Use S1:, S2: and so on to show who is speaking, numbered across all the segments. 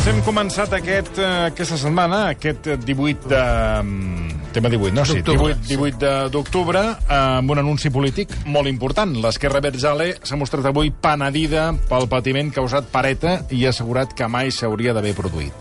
S1: Doncs hem començat aquest, eh, aquesta setmana, aquest 18 de... mm, Tema 18, no? Sí,
S2: D'octubre,
S1: 18, 18 de- d'octubre, amb un anunci polític molt important. L'esquerra Berzale s'ha mostrat avui penedida pel patiment causat per ETA i ha assegurat que mai s'hauria d'haver produït.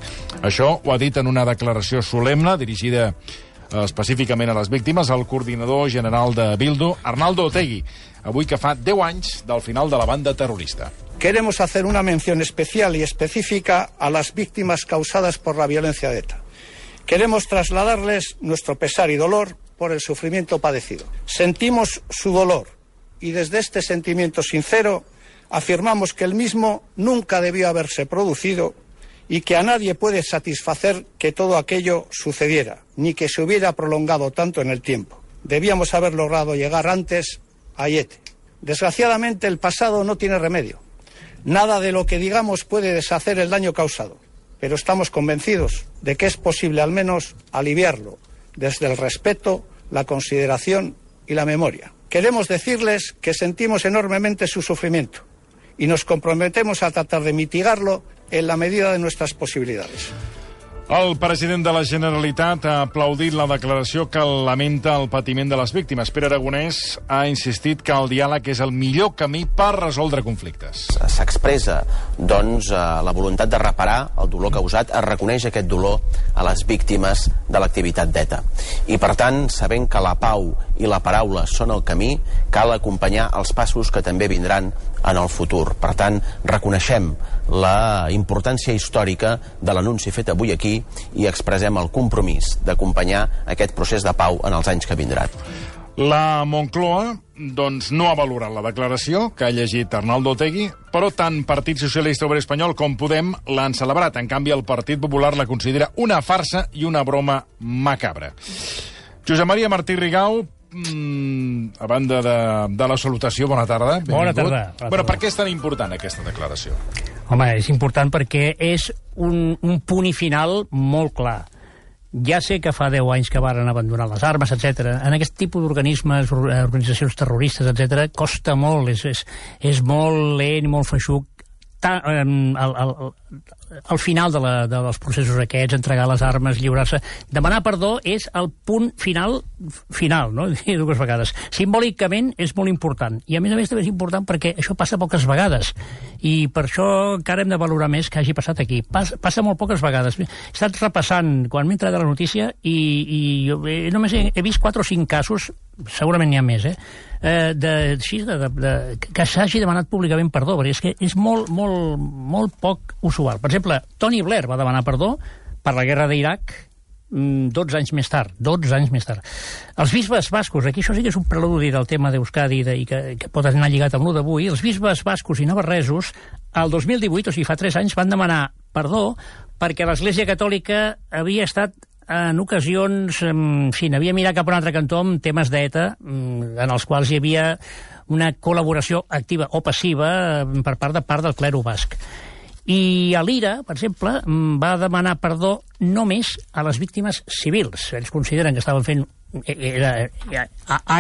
S1: Això ho ha dit en una declaració solemne dirigida eh, específicament a les víctimes, el coordinador general de Bildu, Arnaldo Otegui, avui que fa 10 anys del final de la banda terrorista.
S3: Queremos hacer una mención especial y específica a las víctimas causadas por la violencia de ETA. Queremos trasladarles nuestro pesar y dolor por el sufrimiento padecido. Sentimos su dolor y desde este sentimiento sincero afirmamos que el mismo nunca debió haberse producido y que a nadie puede satisfacer que todo aquello sucediera, ni que se hubiera prolongado tanto en el tiempo. Debíamos haber logrado llegar antes a Yete. Desgraciadamente el pasado no tiene remedio. Nada de lo que digamos puede deshacer el daño causado, pero estamos convencidos de que es posible al menos aliviarlo desde el respeto, la consideración y la memoria. Queremos decirles que sentimos enormemente su sufrimiento y nos comprometemos a tratar de mitigarlo en la medida de nuestras posibilidades.
S1: El president de la Generalitat ha aplaudit la declaració que lamenta el patiment de les víctimes. Pere Aragonès ha insistit que el diàleg és el millor camí per resoldre conflictes.
S4: s'expressa doncs, eh, la voluntat de reparar el dolor causat, es reconeix aquest dolor a les víctimes de l'activitat d'ETA. I, per tant, sabent que la pau i la paraula són el camí, cal acompanyar els passos que també vindran en el futur. Per tant, reconeixem la importància històrica de l'anunci fet avui aquí i expressem el compromís d'acompanyar aquest procés de pau en els anys que vindran.
S1: La Moncloa doncs, no ha valorat la declaració que ha llegit Arnaldo Otegui, però tant Partit Socialista Obrer Espanyol com Podem l'han celebrat. En canvi, el Partit Popular la considera una farsa i una broma macabra. Josep Maria Martí Rigau, mm, a banda de, de la salutació, bona tarda.
S2: Bona
S1: benvingut.
S2: tarda, bona
S1: Bueno,
S2: tarda.
S1: per què és tan important aquesta declaració?
S2: Home, és important perquè és un, un punt i final molt clar. Ja sé que fa 10 anys que varen abandonar les armes, etc. En aquest tipus d'organismes, or- eh, organitzacions terroristes, etc, costa molt, és, és, és molt lent i molt feixuc. Ta, eh, al, al, al final de, la, de dels processos aquests, entregar les armes, lliurar-se... Demanar perdó és el punt final, final, no? Dues vegades. Simbòlicament és molt important. I a més a més també és important perquè això passa poques vegades. I per això encara hem de valorar més que hagi passat aquí. Pas, passa molt poques vegades. He estat repassant quan m'he entrat a la notícia i, i jo he, només he, he vist 4 o 5 casos, segurament n'hi ha més, eh? Eh de, així, de, de, de, que s'hagi demanat públicament perdó, perquè és que és molt, molt, molt poc usual. Per exemple, Tony Blair va demanar perdó per la guerra d'Iraq mm, 12 anys més tard, 12 anys més tard. Els bisbes bascos, aquí això sí que és un preludi del tema d'Euskadi de, i que, que pot anar lligat amb lo d'avui, els bisbes bascos i navarresos, el 2018, o sigui, fa 3 anys, van demanar perdó perquè l'Església Catòlica havia estat en ocasions, en fi, havia mirat cap a un altre cantó amb temes d'ETA, mm, en els quals hi havia una col·laboració activa o passiva eh, per part de part del clero basc. I a l'IRA, per exemple, mm, va demanar perdó només a les víctimes civils. Ells consideren que estaven fent eh, era,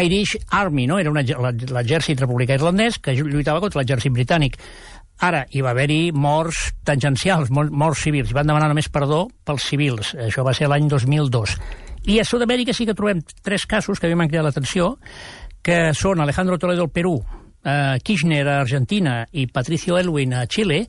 S2: Irish Army, no? era l'exèrcit republicà irlandès que lluitava contra l'exèrcit britànic. Ara, hi va haver-hi morts tangencials, mor- morts civils. Van demanar només perdó pels civils. Això va ser l'any 2002. I a Sud-amèrica sí que trobem tres casos que a mi m'han cridat l'atenció, que són Alejandro Toledo al Perú, eh, Kirchner a Argentina i Patricio Elwin a Xile,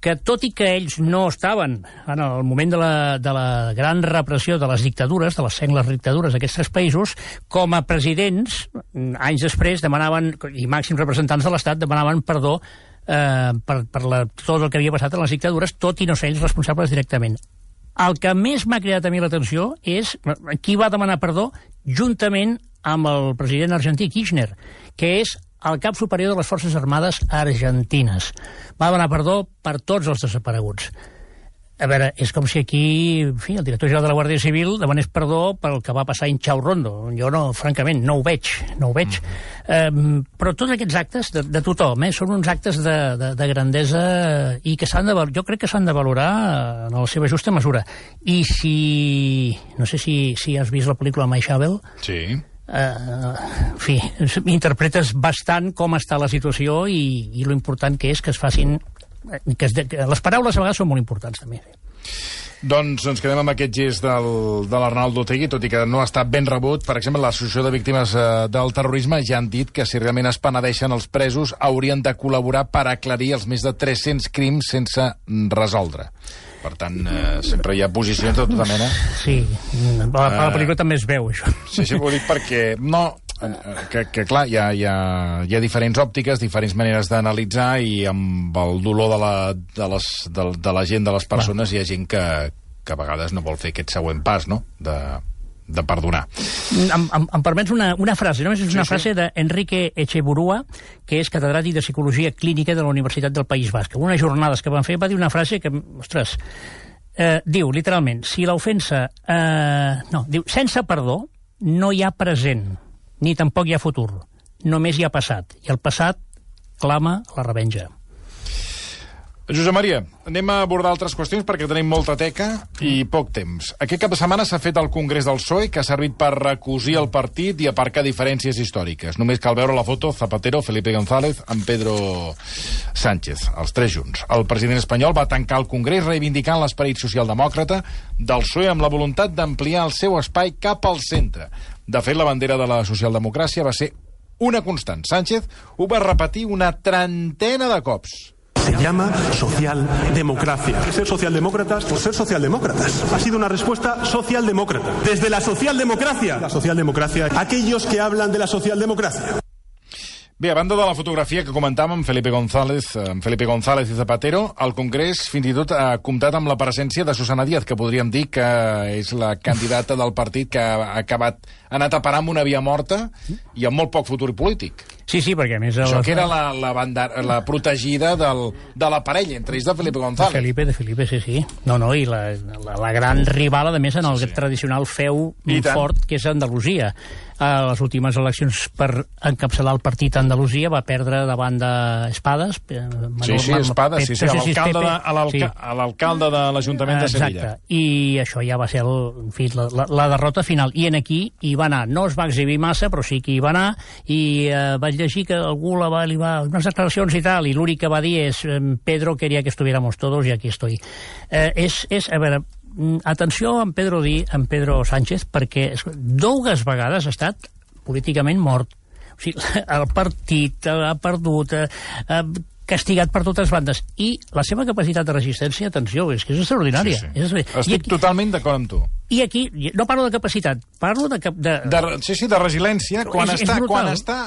S2: que tot i que ells no estaven en el moment de la, de la gran repressió de les dictadures, de les sengles dictadures d'aquests països, com a presidents, mm, anys després, demanaven, i màxims representants de l'Estat, demanaven perdó eh, per, per la, tot el que havia passat en les dictadures, tot i no ser ells responsables directament. El que més m'ha cridat a mi l'atenció és qui va demanar perdó juntament amb el president argentí Kirchner, que és el cap superior de les Forces Armades argentines. Va demanar perdó per tots els desapareguts. A veure, és com si aquí, en fi, el director general de la Guàrdia Civil demanés perdó pel que va passar en Chau Rondo. Jo no, francament, no ho veig, no ho veig. Mm. Eh, però tots aquests actes de, de tothom, eh, són uns actes de, de, de grandesa i que s'han de, jo crec que s'han de valorar en la seva justa mesura. I si, no sé si, si has vist la pel·lícula My Shovel,
S1: Sí.
S2: eh, en fi, interpretes bastant com està la situació i, i lo important que és que es facin... eh, Que es que les paraules a vegades són molt importants, també.
S1: Doncs ens quedem amb aquest gest del, de l'Arnaldo Tegui, tot i que no ha estat ben rebut. Per exemple, l'Associació de Víctimes eh, del Terrorisme ja han dit que si realment es penedeixen els presos haurien de col·laborar per aclarir els més de 300 crims sense resoldre. Per tant, eh, sempre hi ha posicions de tota mena.
S2: Sí, a la, la pel·lícula també es veu, això.
S1: Sí, sí, ho dic perquè... No, eh, que, que clar, hi ha, hi, ha, hi ha diferents òptiques, diferents maneres d'analitzar i amb el dolor de la, de, les, de, de la gent, de les persones, hi ha gent que, que a vegades no vol fer aquest següent pas, no?, de, de perdonar.
S2: Em, em, em permets una, una frase, només és una
S1: Sí, sí.
S2: frase d'Enrique Echeburua, que és catedràtic de Psicologia Clínica de la Universitat del País Basc. En unes jornades que van fer va dir una frase que, ostres, eh, diu, literalment, si l'ofensa... Eh, no, diu, sense perdó no hi ha present, ni tampoc hi ha futur. Només hi ha passat. I el passat clama la revenja.
S1: Josep Maria, anem a abordar altres qüestions perquè tenim molta teca i poc temps. Aquest cap de setmana s'ha fet el Congrés del PSOE, que ha servit per recosir el partit i aparcar diferències històriques. Només cal veure la foto Zapatero, Felipe González amb Pedro Sánchez, els tres junts. El president espanyol va tancar el Congrés reivindicant l'esperit socialdemòcrata del PSOE amb la voluntat d'ampliar el seu espai cap al centre. De fet, la bandera de la socialdemocràcia va ser una constant. Sánchez ho va repetir una trentena de cops.
S5: Se llama socialdemocracia. Ser socialdemócratas por ser socialdemócratas. Ha sido una respuesta socialdemócrata. Desde la socialdemocracia. La socialdemocracia. Aquellos que hablan de la socialdemocracia.
S1: Bé, a banda de la fotografia que comentàvem, Felipe González, eh, amb Felipe González i Zapatero, el Congrés fins i tot ha comptat amb la presència de Susana Díaz, que podríem dir que és la candidata del partit que ha acabat, ha anat a parar amb una via morta i amb molt poc futur polític.
S2: Sí, sí, perquè a més...
S1: Això
S2: el-
S1: que era la, la, banda, la protegida del, de la parella, entre ells de Felipe
S2: De
S1: González.
S2: Felipe, de Felipe, sí, sí. No, no, i la, la, la gran rival, a més, en el sí, sí. tradicional feu
S1: I tant.
S2: fort, que és Andalusia. A les últimes eleccions per encapçalar el partit a Andalusia va perdre davant d'Espades.
S1: Sí, sí, Espada, sí, sí, a l'alcalde de, de l'Ajuntament de Sevilla.
S2: Exacte, i això ja va ser el, en fi, la, la, la derrota final. I en aquí hi va anar. No es va exhibir massa, però sí que hi va anar, i eh, vaig llegir que algú la va, li va... unes declaracions i tal, i l'únic que va dir és Pedro quería que estuviéramos todos i aquí estoy. Eh, és, és, a veure, mm, atenció a en Pedro, Di, en Pedro Sánchez, perquè és- dues vegades ha estat políticament mort. O sigui, el partit ha perdut, eh, eh, castigat per totes bandes. I la seva capacitat de resistència, atenció, és que és extraordinària.
S1: Sí, sí.
S2: És extraordinària. I,
S1: Estic
S2: aquí,
S1: totalment d'acord amb tu.
S2: I aquí, no parlo de capacitat, parlo de... cap- de,
S1: De, sí, sí, de resiliència, quan,
S2: És- és
S1: està,
S2: brutal.
S1: quan està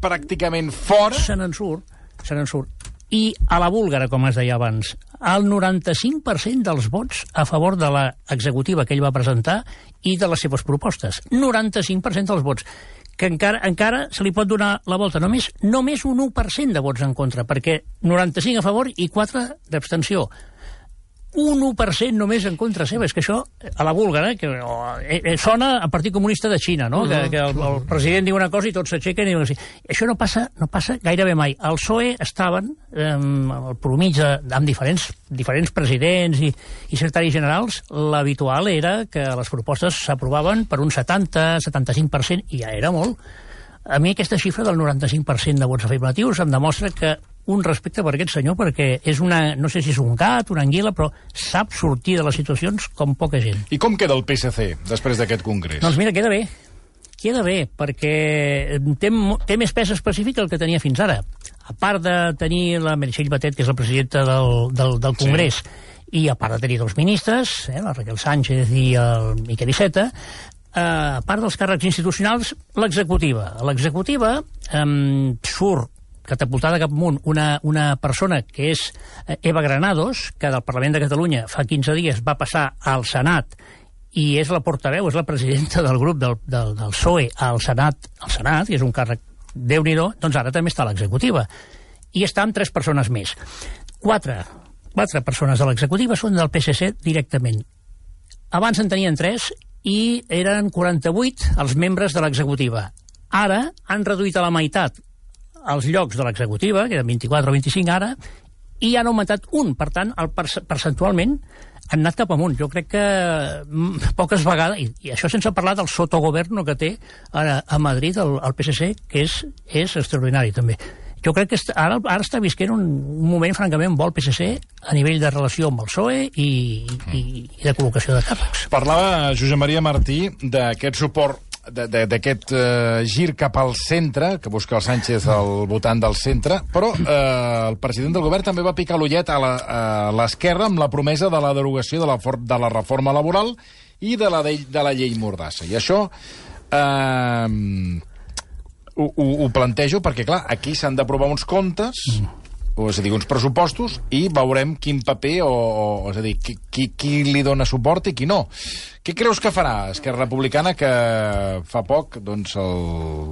S1: pràcticament fora...
S2: se n'en surt, se n'en surt. I a la búlgara, com es deia abans, el 95% dels vots a favor de l'executiva que ell va presentar i de les seves propostes. 95% dels vots que encara, encara se li pot donar la volta. Només, només un 1% de vots en contra, perquè 95 a favor i 4 d'abstenció. Un 1% només en contra seva. És que això, a la búlgara, que eh, eh, sona a Partit Comunista de Xina, no? Que, que el, el president diu una cosa i tots s'aixequen i diuen. Això no passa, no passa gairebé mai. El PSOE estaven, eh, al promig de, amb diferents, diferents presidents i, i secretaris generals, l'habitual era que les propostes s'aprovaven per un 70-75%, i ja era molt. A mi aquesta xifra del 95% de vots afirmatius em demostra que un respecte per aquest senyor perquè és una, no sé si és un gat, una anguila, però sap sortir de les situacions com poca gent.
S1: I com queda el PSC després d'aquest congrés?
S2: Doncs mira, queda bé. Queda bé, perquè té, té més pes específic que el que tenia fins ara. A part de tenir la Meritxell Batet, que és la presidenta del, del, del Congrés, sí. i a part de tenir dos ministres, eh, la Raquel Sánchez i el Miquel Iceta, eh, a part dels càrrecs institucionals, l'executiva. L'executiva eh, surt catapultada cap amunt una, una persona que és eh, Eva Granados, que del Parlament de Catalunya fa 15 dies va passar al Senat i és la portaveu, és la presidenta del grup del, del, del PSOE al Senat, al Senat, i és un càrrec déu nhi doncs ara també està a l'executiva. I està amb tres persones més. Quatre, quatre persones de l'executiva són del PSC directament. Abans en tenien tres i eren 48 els membres de l'executiva. Ara han reduït a la meitat els llocs de l'executiva, que eren 24 o 25 ara, i han augmentat un. Per tant, el perce- percentualment han anat cap amunt. Jo crec que mm, poques vegades, i, i això sense parlar del sotogoverno que té ara a Madrid el, el PSC, que és, és extraordinari també. Jo crec que ara, ara està visquent un, moment francament bo el PSC a nivell de relació amb el PSOE i, i, i de col·locació de càrrecs.
S1: Parlava Josep Maria Martí d'aquest suport d'aquest eh, gir cap al centre, que busca el Sánchez al votant del centre, però eh, el president del govern també va picar l'ullet a l'esquerra amb la promesa de la derogació de la, de la reforma laboral i de la, de, de la llei Mordassa. I això eh, ho, ho, ho plantejo perquè, clar, aquí s'han d'aprovar uns comptes, o és a dir, uns pressupostos, i veurem quin paper, o, o és a dir, qui, qui, qui li dona suport i qui no. Què creus que farà Esquerra Republicana, que fa poc doncs, el,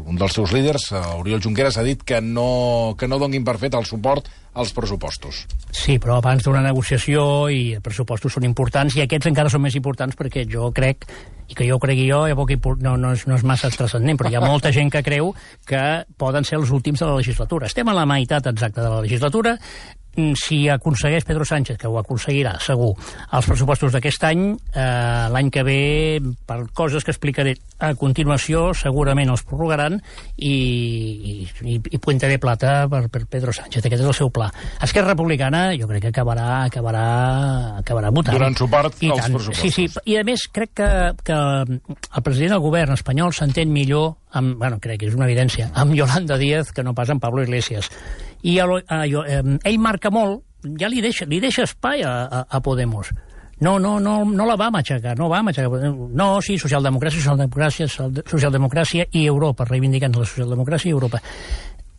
S1: un dels seus líders, Oriol Junqueras, ha dit que no, que no donguin per fet el suport als pressupostos?
S2: Sí, però abans d'una negociació i els pressupostos són importants i aquests encara són més importants perquè jo crec, i que jo cregui jo, no, no, és, no és massa transcendent, però hi ha molta gent que creu que poden ser els últims de la legislatura. Estem a la meitat exacta de la legislatura, si aconsegueix Pedro Sánchez, que ho aconseguirà, segur, els pressupostos d'aquest any, eh, l'any que ve, per coses que explicaré a continuació, segurament els prorrogaran i, i, i, Puente de Plata per, per Pedro Sánchez. Aquest és el seu pla. Esquerra Republicana, jo crec que acabarà, acabarà, acabarà votant.
S1: Donant suport
S2: I
S1: als
S2: tant.
S1: pressupostos.
S2: Sí, sí, i a més crec que, que el president del govern espanyol s'entén millor amb, bueno, crec que és una evidència, amb Yolanda Díaz que no pas amb Pablo Iglesias. I el, eh, ell marca molt, ja li deixa, li deixa espai a, a, a Podemos. No, no, no, no la va matxacar, no va matxacar. No, sí, socialdemocràcia, socialdemocràcia, socialdemocràcia i Europa, reivindicant la socialdemocràcia i Europa.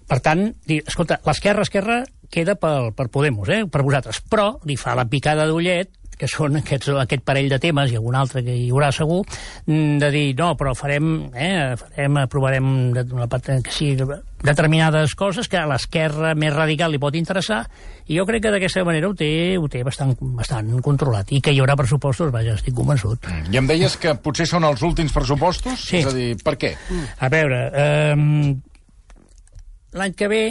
S2: Per tant, di, escolta, l'esquerra, esquerra queda per, per Podemos, eh, per vosaltres, però li fa la picada d'ullet que són aquests, aquest parell de temes, i algun altre que hi haurà segur, mm, de dir, no, però farem, eh, farem aprovarem una part, que sí, determinades coses que a l'esquerra més radical li pot interessar, i jo crec que d'aquesta manera ho té, ho té bastant, bastant controlat, i que hi haurà pressupostos, vaja, estic convençut.
S1: I em deies que potser són els últims pressupostos?
S2: Sí.
S1: És a dir, per què?
S2: A veure, eh, l'any que ve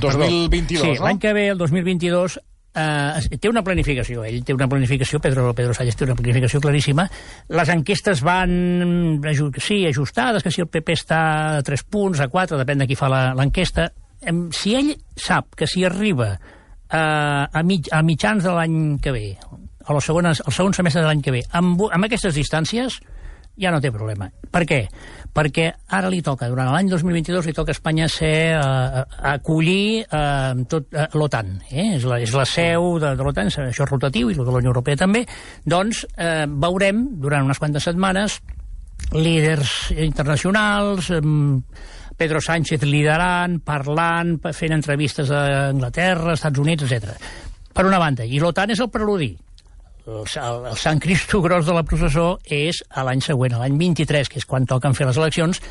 S1: 2022,
S2: sí,
S1: no?
S2: l'any que ve, el 2022, eh, té una planificació, ell té una planificació, Pedro, Pedro Sánchez té una planificació claríssima. Les enquestes van, sí, ajustades, que si el PP està a 3 punts, a 4, depèn de qui fa la- l'enquesta. Si ell sap que si arriba a, a, mig, a mitjans de l'any que ve, a les segones, al segon semestre de l'any que ve, amb, amb aquestes distàncies, ja no té problema. Per què? Perquè ara li toca, durant l'any 2022, li toca a Espanya ser, eh, acollir eh, tot eh, l'OTAN. Eh? És, la, és la seu de, de l'OTAN, això és rotatiu, i de la Unió Europea també. Doncs eh, veurem, durant unes quantes setmanes, líders internacionals, eh, Pedro Sánchez liderant, parlant, fent entrevistes a Anglaterra, Estats Units, etc. Per una banda. I l'OTAN és el preludi el, el, Sant Cristo gros de la processó és a l'any següent, a l'any 23, que és quan toquen fer les eleccions,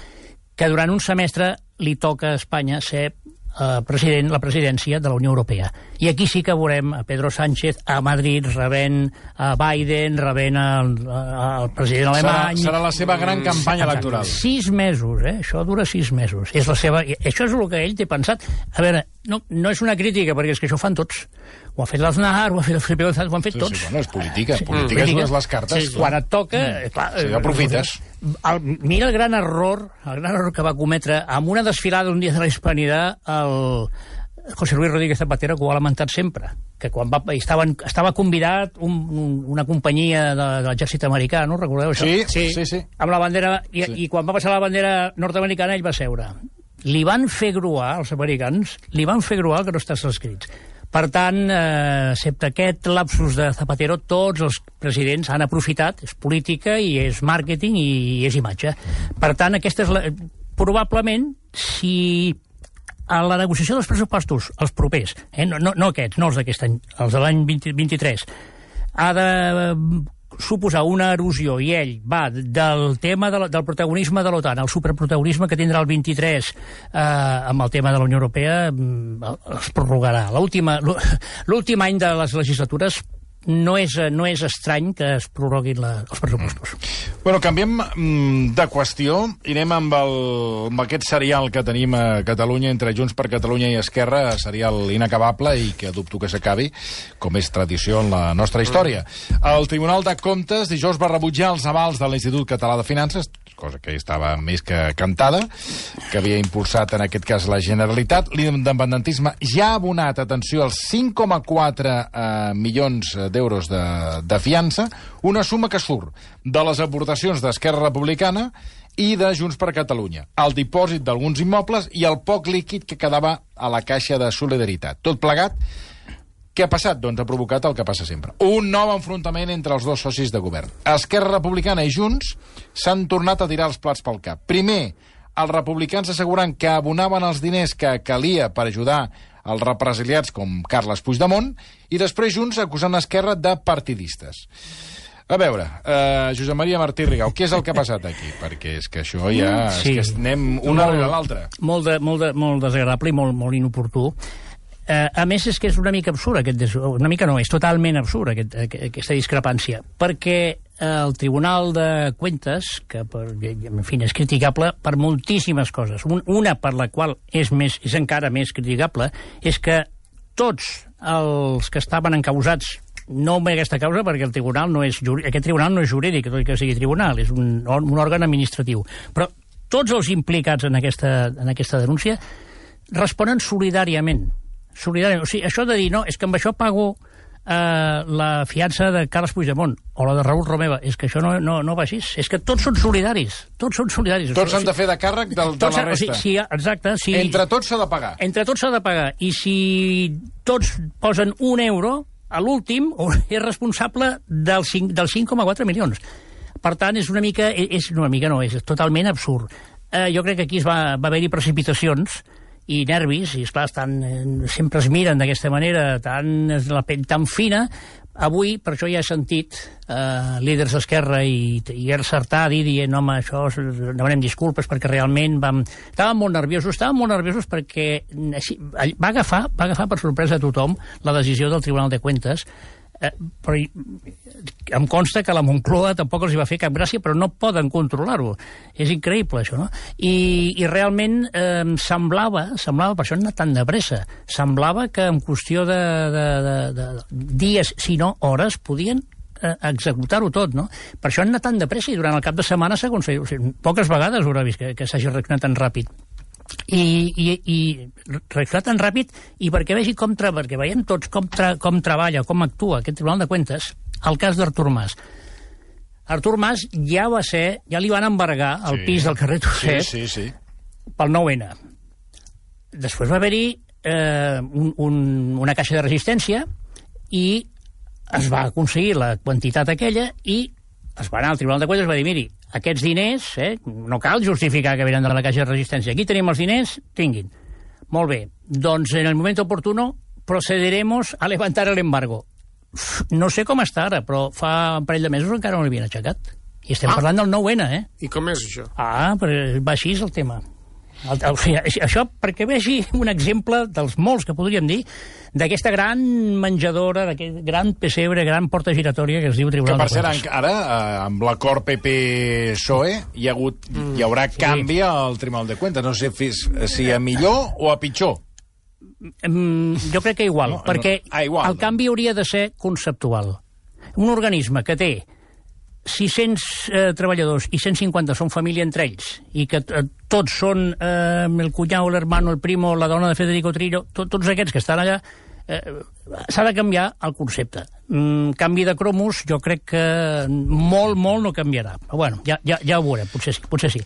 S2: que durant un semestre li toca a Espanya ser eh, president, la presidència de la Unió Europea. I aquí sí que veurem a Pedro Sánchez a Madrid rebent a Biden, rebent al, al president
S1: Serà,
S2: alemany...
S1: serà la seva gran campanya electoral.
S2: Sis mesos, eh? Això dura sis mesos. És la seva... Això és el que ell té pensat. A veure, no, no és una crítica, perquè és que això ho fan tots. Ho ha fet l'Aznar, ho ha fet el Felipe González, ho han fet
S1: Sí,
S2: tots.
S1: sí, bueno, és política.
S2: Sí,
S1: política és les cartes.
S2: Sí, quan et toca... Mm. Clar,
S1: Sí,
S2: eh,
S1: aprofites.
S2: El, mira el gran error, el gran error que va cometre amb una desfilada un dia de la Hispanidad el José Luis Rodríguez Zapatero, que ho ha lamentat sempre, que quan va, estaven, estava convidat un, un, una companyia de, de l'exèrcit americà, no recordeu això?
S1: Sí, sí, sí.
S2: Amb la bandera, i,
S1: Sí.
S2: i quan va passar la bandera nord-americana ell va seure. Li van fer gruar, els americans, li van fer gruar que no està escrits. Per tant, eh, excepte aquest lapsus de Zapatero, tots els presidents han aprofitat, és política i és màrqueting i és imatge. Per tant, aquesta és la, probablement, si a la negociació dels pressupostos, els propers, eh, no, no, no aquests, no els d'aquest any, els de l'any 20 23, ha de eh, suposar una erosió i ell va del tema de la, del protagonisme de l'OTAN al superprotagonisme que tindrà el 23 eh, amb el tema de la Unió Europea mm, es prorrogarà. L'últim any de les legislatures no és, no és estrany que es prorroguin la, els pressupostos.
S1: Bueno, canviem mm, de qüestió i anem amb, el, amb aquest serial que tenim a Catalunya entre Junts per Catalunya i Esquerra, serial inacabable i que dubto que s'acabi, com és tradició en la nostra història. El Tribunal de Comptes dijous va rebutjar els avals de l'Institut Català de Finances, cosa que estava més que cantada, que havia impulsat en aquest cas la Generalitat. L'independentisme ja ha abonat, atenció, els 5,4 eh, milions d'euros de, de fiança, una suma que surt de les aportacions d'Esquerra Republicana i de Junts per Catalunya, el dipòsit d'alguns immobles i el poc líquid que quedava a la caixa de solidaritat. Tot plegat, què ha passat? Doncs ha provocat el que passa sempre. Un nou enfrontament entre els dos socis de govern. Esquerra Republicana i Junts s'han tornat a tirar els plats pel cap. Primer, els republicans asseguren que abonaven els diners que calia per ajudar els represaliats com Carles Puigdemont i després Junts acusant Esquerra de partidistes. A veure, uh, Josep Maria Martí Rigau, què és el que ha passat aquí? Perquè és que això ja... Sí. És que anem una
S2: molt,
S1: a l'altra.
S2: Molt, de, molt, de, molt desagradable i molt, molt inoportú. Eh, a més, és que és una mica absurd, aquest, una mica no, és totalment absurd aquest, aqu- aquesta discrepància, perquè eh, el Tribunal de Cuentes, que per, en fi, és criticable per moltíssimes coses, un, una per la qual és, més, és encara més criticable, és que tots els que estaven encausats no en aquesta causa perquè el tribunal no és aquest tribunal no és jurídic, tot i que sigui tribunal, és un, un òrgan administratiu. Però tots els implicats en aquesta, en aquesta denúncia responen solidàriament. solidàriament. O sigui, això de dir, no, és que amb això pago eh, la fiança de Carles Puigdemont o la de Raül Romeva, és que això no, no, no va així. És que tots són solidaris. Tots són solidaris.
S1: Tots
S2: O sigui,
S1: de fer de càrrec del, de la
S2: o sigui,
S1: resta.
S2: sí, exacte. Sí,
S1: Entre tots s'ha de pagar.
S2: entre tots s'ha de pagar. I si tots posen un euro, a l'últim és responsable del 5 dels 5,4 milions. Per tant, és una mica... És una mica no, és totalment absurd. Eh, jo crec que aquí es va, va haver-hi precipitacions i nervis, i esclar, estan, eh, sempre es miren d'aquesta manera, tan, la pell tan fina, Avui, per això ja he sentit eh, líders d'Esquerra i, i Ercertà dir dient, home, això, demanem disculpes perquè realment vam... Estàvem molt nerviosos, estàvem molt nerviosos perquè així, va, agafar, va agafar per sorpresa a tothom la decisió del Tribunal de Cuentes, eh, però hi- em consta que la Moncloa tampoc els hi va fer cap gràcia, però no poden controlar-ho. És increïble, això, no? I, i realment eh, semblava, semblava, per això anat tan de pressa, semblava que en qüestió de, de, de, de dies, si no hores, podien eh, executar-ho tot, no? Per això han anat tan de pressa i durant el cap de setmana s'ha aconseguit. O sigui, poques vegades haurà vist que, que s'hagi reaccionat tan ràpid i, i, i reaccionar tan ràpid i perquè vegi com tra perquè veiem tots com, tra com treballa, com actua aquest Tribunal de Cuentes, el cas d'Artur Mas. Artur Mas ja va ser, ja li van embargar el
S1: Sí.
S2: pis del carrer Tosset
S1: Sí, sí, sí.
S2: pel 9-N. Després va haver-hi eh, un, un, una caixa de resistència i es va aconseguir la quantitat aquella i es va anar al Tribunal de Cuentas i va dir, miri, aquests diners, eh, no cal justificar que venen de la caixa de resistència. Aquí tenim els diners, tinguin. Molt bé, doncs en el moment oportuno procederemos a levantar el embargo. No sé com està ara, però fa un parell de mesos encara no l'havien aixecat. I estem ah. parlant del 9-N, eh?
S6: I com és això?
S2: Ah, però va així el tema. El, el, o sigui, això perquè vegi un exemple dels molts que podríem dir d'aquesta gran menjadora, d'aquest gran pessebre, gran porta giratòria que es diu
S1: Que,
S2: Tribunal
S1: per
S2: de
S1: cert,
S2: Cuentas.
S1: en- ara, eh, amb l'acord PP-PSOE, hi, ha hagut, hi haurà canvi al Tribunal de Cuentas. No sé fis- si a millor o a pitjor.
S2: Mm, jo crec que igual,
S1: No,
S2: no, perquè
S1: no. Ah, igual,
S2: el canvi hauria de ser conceptual. Un organisme que té 600 eh, treballadors i 150 són família entre ells i que eh, tots són eh, el cunyau, l'hermano, el primo, la dona de Federico Trillo, to, tots aquests que estan allà, eh, s'ha de canviar el concepte. Mm, canvi de cromos, jo crec que molt, molt no canviarà. Però bueno, ja, ja, ja ho veurem, potser sí, potser sí.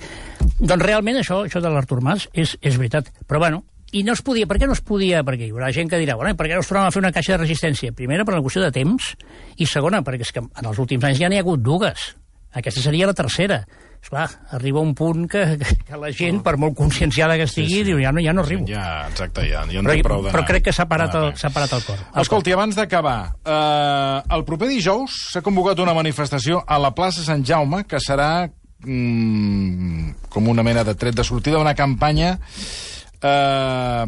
S2: Doncs realment això, això de l'Artur Mas és, és veritat. Però bueno, i no es podia, per què no es podia? Perquè hi haurà gent que dirà, bueno, per què no es tornava a fer una caixa de resistència? Primera, per la qüestió de temps, i segona, perquè és que en els últims anys ja n'hi ha hagut dues. Aquesta seria la tercera. Esclar, arriba un punt que, que la gent, per molt conscienciada que estigui, sí, sí. diu, ja no, ja no arribo.
S1: Ja, exacte, ja, ja en
S2: però,
S1: prou
S2: però crec que s'ha parat, el, parat el cor. El
S1: Escolti, abans d'acabar, eh, el proper dijous s'ha convocat una manifestació a la plaça Sant Jaume que serà mm, com una mena de tret de sortida d'una campanya eh,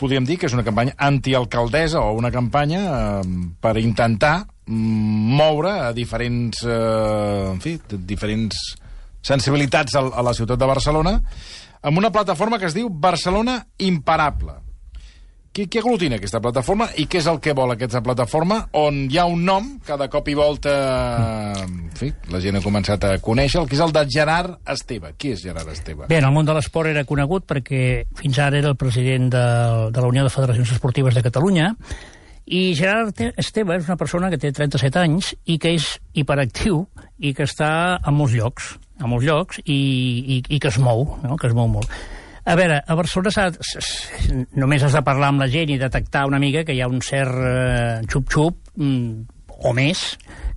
S1: podríem dir que és una campanya antialcaldesa o una campanya eh, per intentar moure a diferents, eh, en fi, diferents sensibilitats a, a la ciutat de Barcelona amb una plataforma que es diu Barcelona Imparable. Qui, qui aglutina aquesta plataforma i què és el que vol aquesta plataforma on hi ha un nom que de cop i volta en fi, la gent ha començat a conèixer el que és el de Gerard Esteve. Qui és Gerard Esteve?
S2: Bé, en el món de l'esport era conegut perquè fins ara era el president de, de la Unió de Federacions Esportives de Catalunya i Gerard Esteve és una persona que té 37 anys i que és hiperactiu i que està a molts llocs, a molts llocs i, i, i que es mou, no? que es mou molt. A veure, a Barcelona només has de parlar amb la gent i detectar una mica que hi ha un cert eh, xup-xup, mm, o més,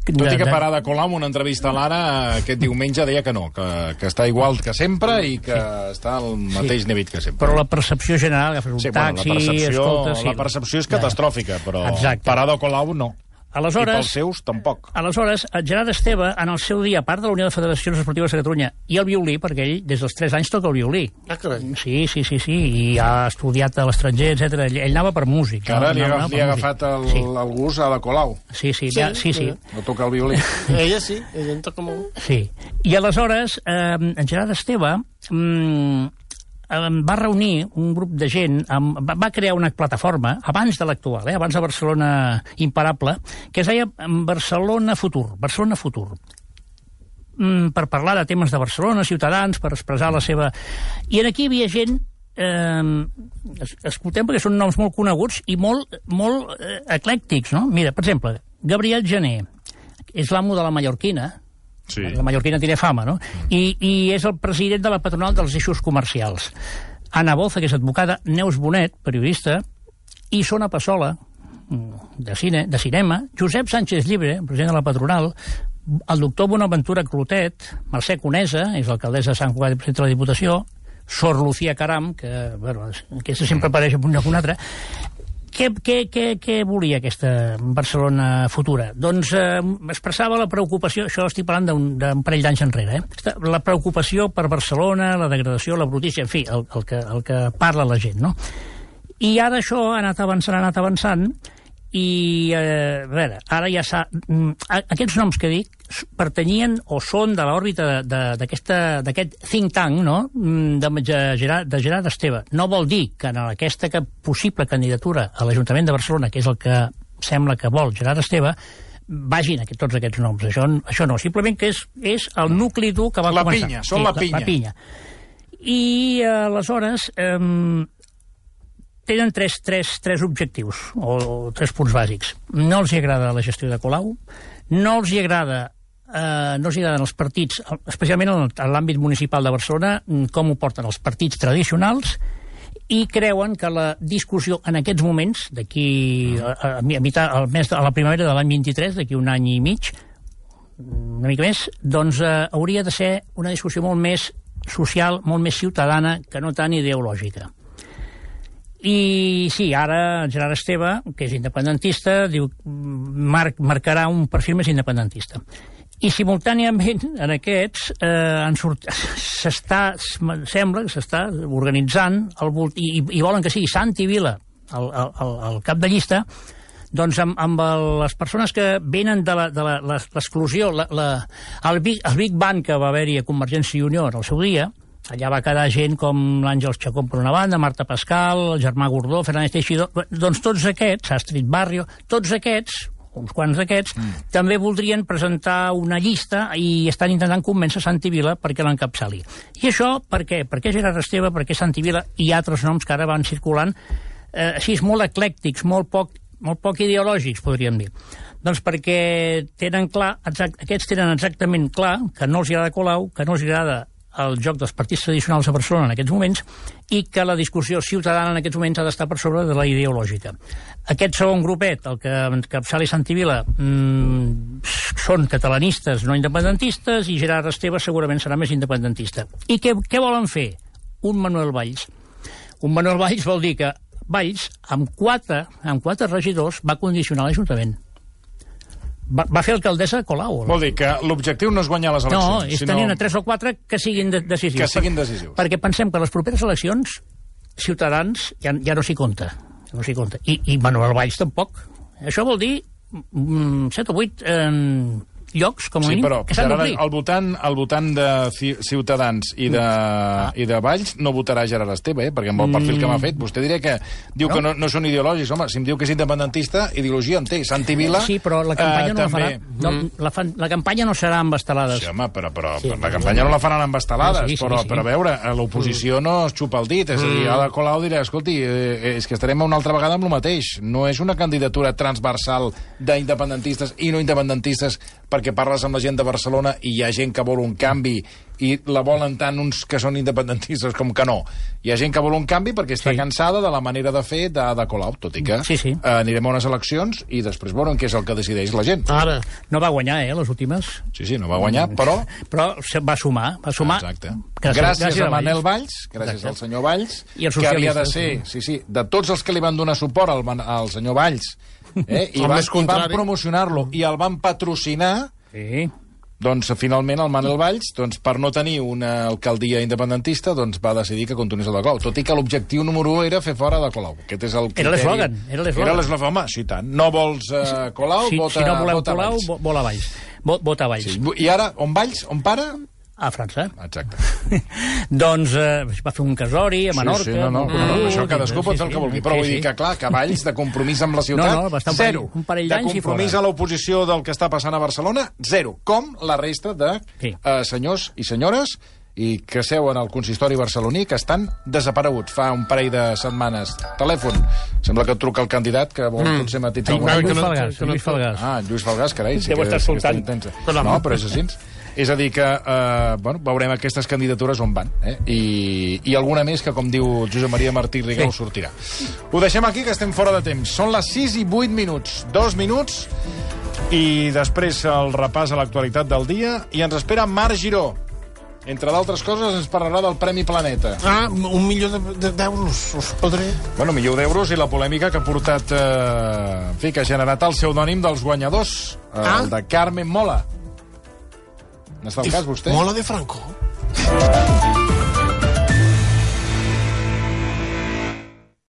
S1: Tot i que Parada Colau, en una entrevista a l'Ara, aquest diumenge deia que no, que, que està igual que sempre i que sí. està al mateix sí. nivell que sempre.
S2: Però la percepció general, agafes un
S1: Sí,
S2: taxi,
S1: bueno, la percepció,
S2: escolta... Sí,
S1: la percepció és catastròfica, però
S2: Exacte.
S1: Parada Colau no. I
S2: Aleshores,
S1: pels seus tampoc.
S2: Aleshores, el Gerard Esteve, en el seu dia, a part de la Unió de Federacions Esportives de Catalunya, i el violí, perquè ell des dels 3 anys toca el violí.
S6: Ah, carai.
S2: Sí, sí, sí, sí, i ha estudiat a l'estranger, etc. Ell, ell anava per músic.
S1: Que ara li ha,
S2: anava
S1: li ha agafat el,
S2: Sí,
S1: el gust a la Colau.
S2: sí, sí,
S6: Sí,
S2: ja, sí, sí.
S1: No toca el violí.
S6: Ella sí, ella en toca molt.
S2: sí. I aleshores, eh, en Gerard Esteve mm, va reunir un grup de gent, amb, va, crear una plataforma, abans de l'actual, eh, abans de Barcelona Imparable, que es deia Barcelona Futur, Barcelona Futur mm, per parlar de temes de Barcelona, ciutadans, per expressar la seva... I en aquí hi havia gent eh, es- escoltem perquè són noms molt coneguts i molt, molt eh, eclèctics, no? Mira, per exemple, Gabriel Gené, és l'amo de la Mallorquina,
S1: Sí.
S2: la Mallorquina tiene fama, no? I, I és el president de la patronal dels eixos comercials. Anna Boza, que és advocada, Neus Bonet, periodista, i Sona Passola, mm, de, cine, de cinema, Josep Sánchez Llibre, president de la patronal, el doctor Bonaventura Clotet, Mercè Conesa, és l'alcaldessa de Sant Cugat i president de la Diputació, Sor Lucía Caram, que, bueno, aquesta sempre apareix en un lloc o un altre, què, què, què, què volia aquesta Barcelona futura? Doncs eh, expressava la preocupació, això estic parlant d'un parell d'anys enrere, eh? La preocupació per Barcelona, la degradació, la brutícia, en fi, el, el, que, el que parla la gent, no? I ara això ha anat avançant, ha anat avançant, i, eh, a veure, ara ja s'ha... mm, Aquests noms que dic pertanyien o són de l'òrbita de- de- d'aquesta- d'aquest think tank, no?, Mm, de, Ge- Gerard, de Gerard Esteve. No vol dir que en aquesta que possible candidatura a l'Ajuntament de Barcelona, que és el que sembla que vol Gerard Esteve, vagin aquest, tots aquests noms. Això, això no, simplement que és, és el nucli dur que va
S1: La
S2: començar.
S1: pinya, són la pinya.
S2: La pinya. I, eh, aleshores, eh, tenen tres, tres, tres objectius, o, o tres punts bàsics. No els hi agrada la gestió de Colau, no els hi agrada eh, no els agraden els partits, especialment en, l'àmbit municipal de Barcelona, mm, com ho porten els partits tradicionals, i creuen que la discussió en aquests moments, d'aquí a, a, a, mitat, al mes a la primavera de l'any 23, d'aquí un any i mig, una mica més, doncs eh, hauria de ser una discussió molt més social, molt més ciutadana, que no tan ideològica. I sí, ara Gerard Esteve, que és independentista, diu, mar marcarà un perfil més independentista. I simultàniament en aquests eh, s'està, sembla que s'està organitzant el. I, i volen que sigui Santi Vila el, el, el, cap de llista doncs amb, amb el, les persones que venen de l'exclusió, el, Big, el Big Bang que va haver-hi a Convergència i Unió en el seu dia, allà va quedar gent com l'Àngels Chacón per una banda, Marta Pascal, el germà Gordó, Fernández Teixidor... Doncs tots aquests, Astrid Barrio, tots aquests, uns quants d'aquests, mm. també voldrien presentar una llista i estan intentant convèncer Santi Vila perquè l'encapçali. I això per què? Per què Gerard Esteve, per què Santi Vila i altres noms que ara van circulant eh, així molt eclèctics, molt poc, molt poc ideològics, podríem dir. Doncs perquè tenen clar, exact, aquests tenen exactament clar que no els agrada Colau, que no els agrada el joc dels partits tradicionals a Barcelona en aquests moments i que la discussió ciutadana en aquests moments ha d'estar per sobre de la ideològica. Aquest segon grupet, el que encapçali Santi Vila, mmm, són catalanistes no independentistes i Gerard Esteve segurament serà més independentista. I què, què volen fer? Un Manuel Valls. Un Manuel Valls vol dir que Valls, amb quatre, amb quatre regidors, va condicionar l'Ajuntament. Va, va fer alcaldessa Colau.
S1: Vol dir que l'objectiu no és guanyar les
S2: No,
S1: eleccions,
S2: és
S1: sinó
S2: tenir a tres o quatre que siguin de decisius.
S1: que siguin decisius.
S2: Perquè pensem que les properes eleccions, Ciutadans ja, ja no s'hi compta. Ja no s'hi compta. I, I Manuel Valls tampoc. Això vol dir mm, 7 o 8 eh, llocs, com a
S1: Sí,
S2: mínim,
S1: però
S2: que s'han d'omplir.
S1: el votant, el votant de Ci- Ciutadans i de,
S2: Ah.
S1: i de Valls no votarà Gerard Esteve, eh? perquè amb el perfil que m'ha fet, vostè diré que diu
S2: Mm. No.
S1: que no, no són ideològics. Home, si em diu que és independentista, ideologia en té. Santi Vila...
S2: Sí, però la campanya
S1: eh,
S2: no la
S1: també.
S2: farà. No, la, fan, la campanya no serà amb estelades.
S1: Sí, home, però, però
S2: Sí,
S1: la campanya no la faran amb estelades,
S2: Sí, sí,
S1: però,
S2: sí.
S1: però a veure, l'oposició no es xupa el dit, és a dir, Ada Colau dirà, escolti, eh, és que estarem una altra vegada amb el mateix, no és una candidatura transversal d'independentistes i no independentistes perquè parles amb la gent de Barcelona i hi ha gent que vol un canvi i la volen tant uns que són independentistes com que no. Hi ha gent que vol un canvi perquè està
S2: Sí.
S1: cansada de la manera de fer d'Ada Colau, tot i que
S2: Sí, sí.
S1: eh, anirem a unes eleccions i després veurem què és el que decideix la gent.
S6: Ara,
S2: No va guanyar, eh, les últimes.
S1: Sí, sí, no va guanyar, però
S2: Però se va sumar, va sumar.
S1: Exacte.
S2: Gràcies,
S1: Gràcies, a
S2: Valls.
S1: Manel Valls, gràcies
S2: Exacte.
S1: al senyor Valls,
S2: I
S1: que havia de ser, sí, sí, de tots els que li van donar suport al, al senyor Valls, eh, i, van, i van promocionar-lo i el van patrocinar,
S2: Sí.
S1: Doncs finalment el Manel Valls, doncs, per no tenir una alcaldia independentista, doncs va decidir que continués el de Colau, tot i que l'objectiu número 1 era fer fora de Colau. Aquest és el
S2: Era
S1: criteri.
S2: l'eslògan, era l'eslògan.
S1: Era l'eslògan, home, sí, tant. No vols uh, Colau,
S2: si,
S1: vota,
S2: si no voleu
S1: vota
S2: Colau,
S1: Valls.
S2: vo- vol a Valls. Vo- Vota a Valls.
S1: Sí. I ara, on Valls? On para?
S2: A França.
S1: Exacte.
S2: doncs eh, va fer un casori a Menorca.
S1: Sí, sí, no, no, no, no,
S2: conegut,
S1: això cadascú
S2: sí,
S1: pot
S2: sí,
S1: fer el que vulgui,
S2: sí,
S1: però vull
S2: sí.
S1: dir que, clar, cavalls de compromís amb la ciutat,
S2: No, no, va estar un
S1: zero.
S2: parell- un parell
S1: de
S2: d'anys i
S1: compromís a l'oposició del que està passant a Barcelona, zero. Com la resta de
S2: Sí.
S1: eh, senyors i senyores i que seuen al consistori barceloní que estan desapareguts fa un parell de setmanes. Telèfon. Sembla que et truca el candidat que vol mm. potser matitzar
S2: Ai,
S1: alguna
S6: que
S2: Lluís
S6: no-
S2: Falgàs,
S6: que no-
S2: Lluís Falgàs.
S1: Ah, Lluís Falgàs, carai, sí
S2: Deu
S1: que,
S2: estar
S1: sí que està
S2: escoltant.
S6: no.
S1: No, però és així. És a dir, que eh, bueno, veurem aquestes candidatures on van. Eh? I, I alguna més que, com diu Josep Maria Martí Rigau,
S2: Sí.
S1: sortirà. Ho deixem aquí, que estem fora de temps. Són les 6 i 8 minuts. Dos minuts i després el repàs a l'actualitat del dia i ens espera Marc Giró. Entre d'altres coses, ens parlarà del Premi Planeta.
S6: ah, un milió de- de- d'euros, us podré...
S1: Bueno, milió d'euros i la polèmica que ha portat... Eh, en fi, que ha generat el pseudònim dels guanyadors, eh,
S6: Ah.
S1: el de Carmen Mola. N'està al cas, vostè?
S6: Mola de Franco.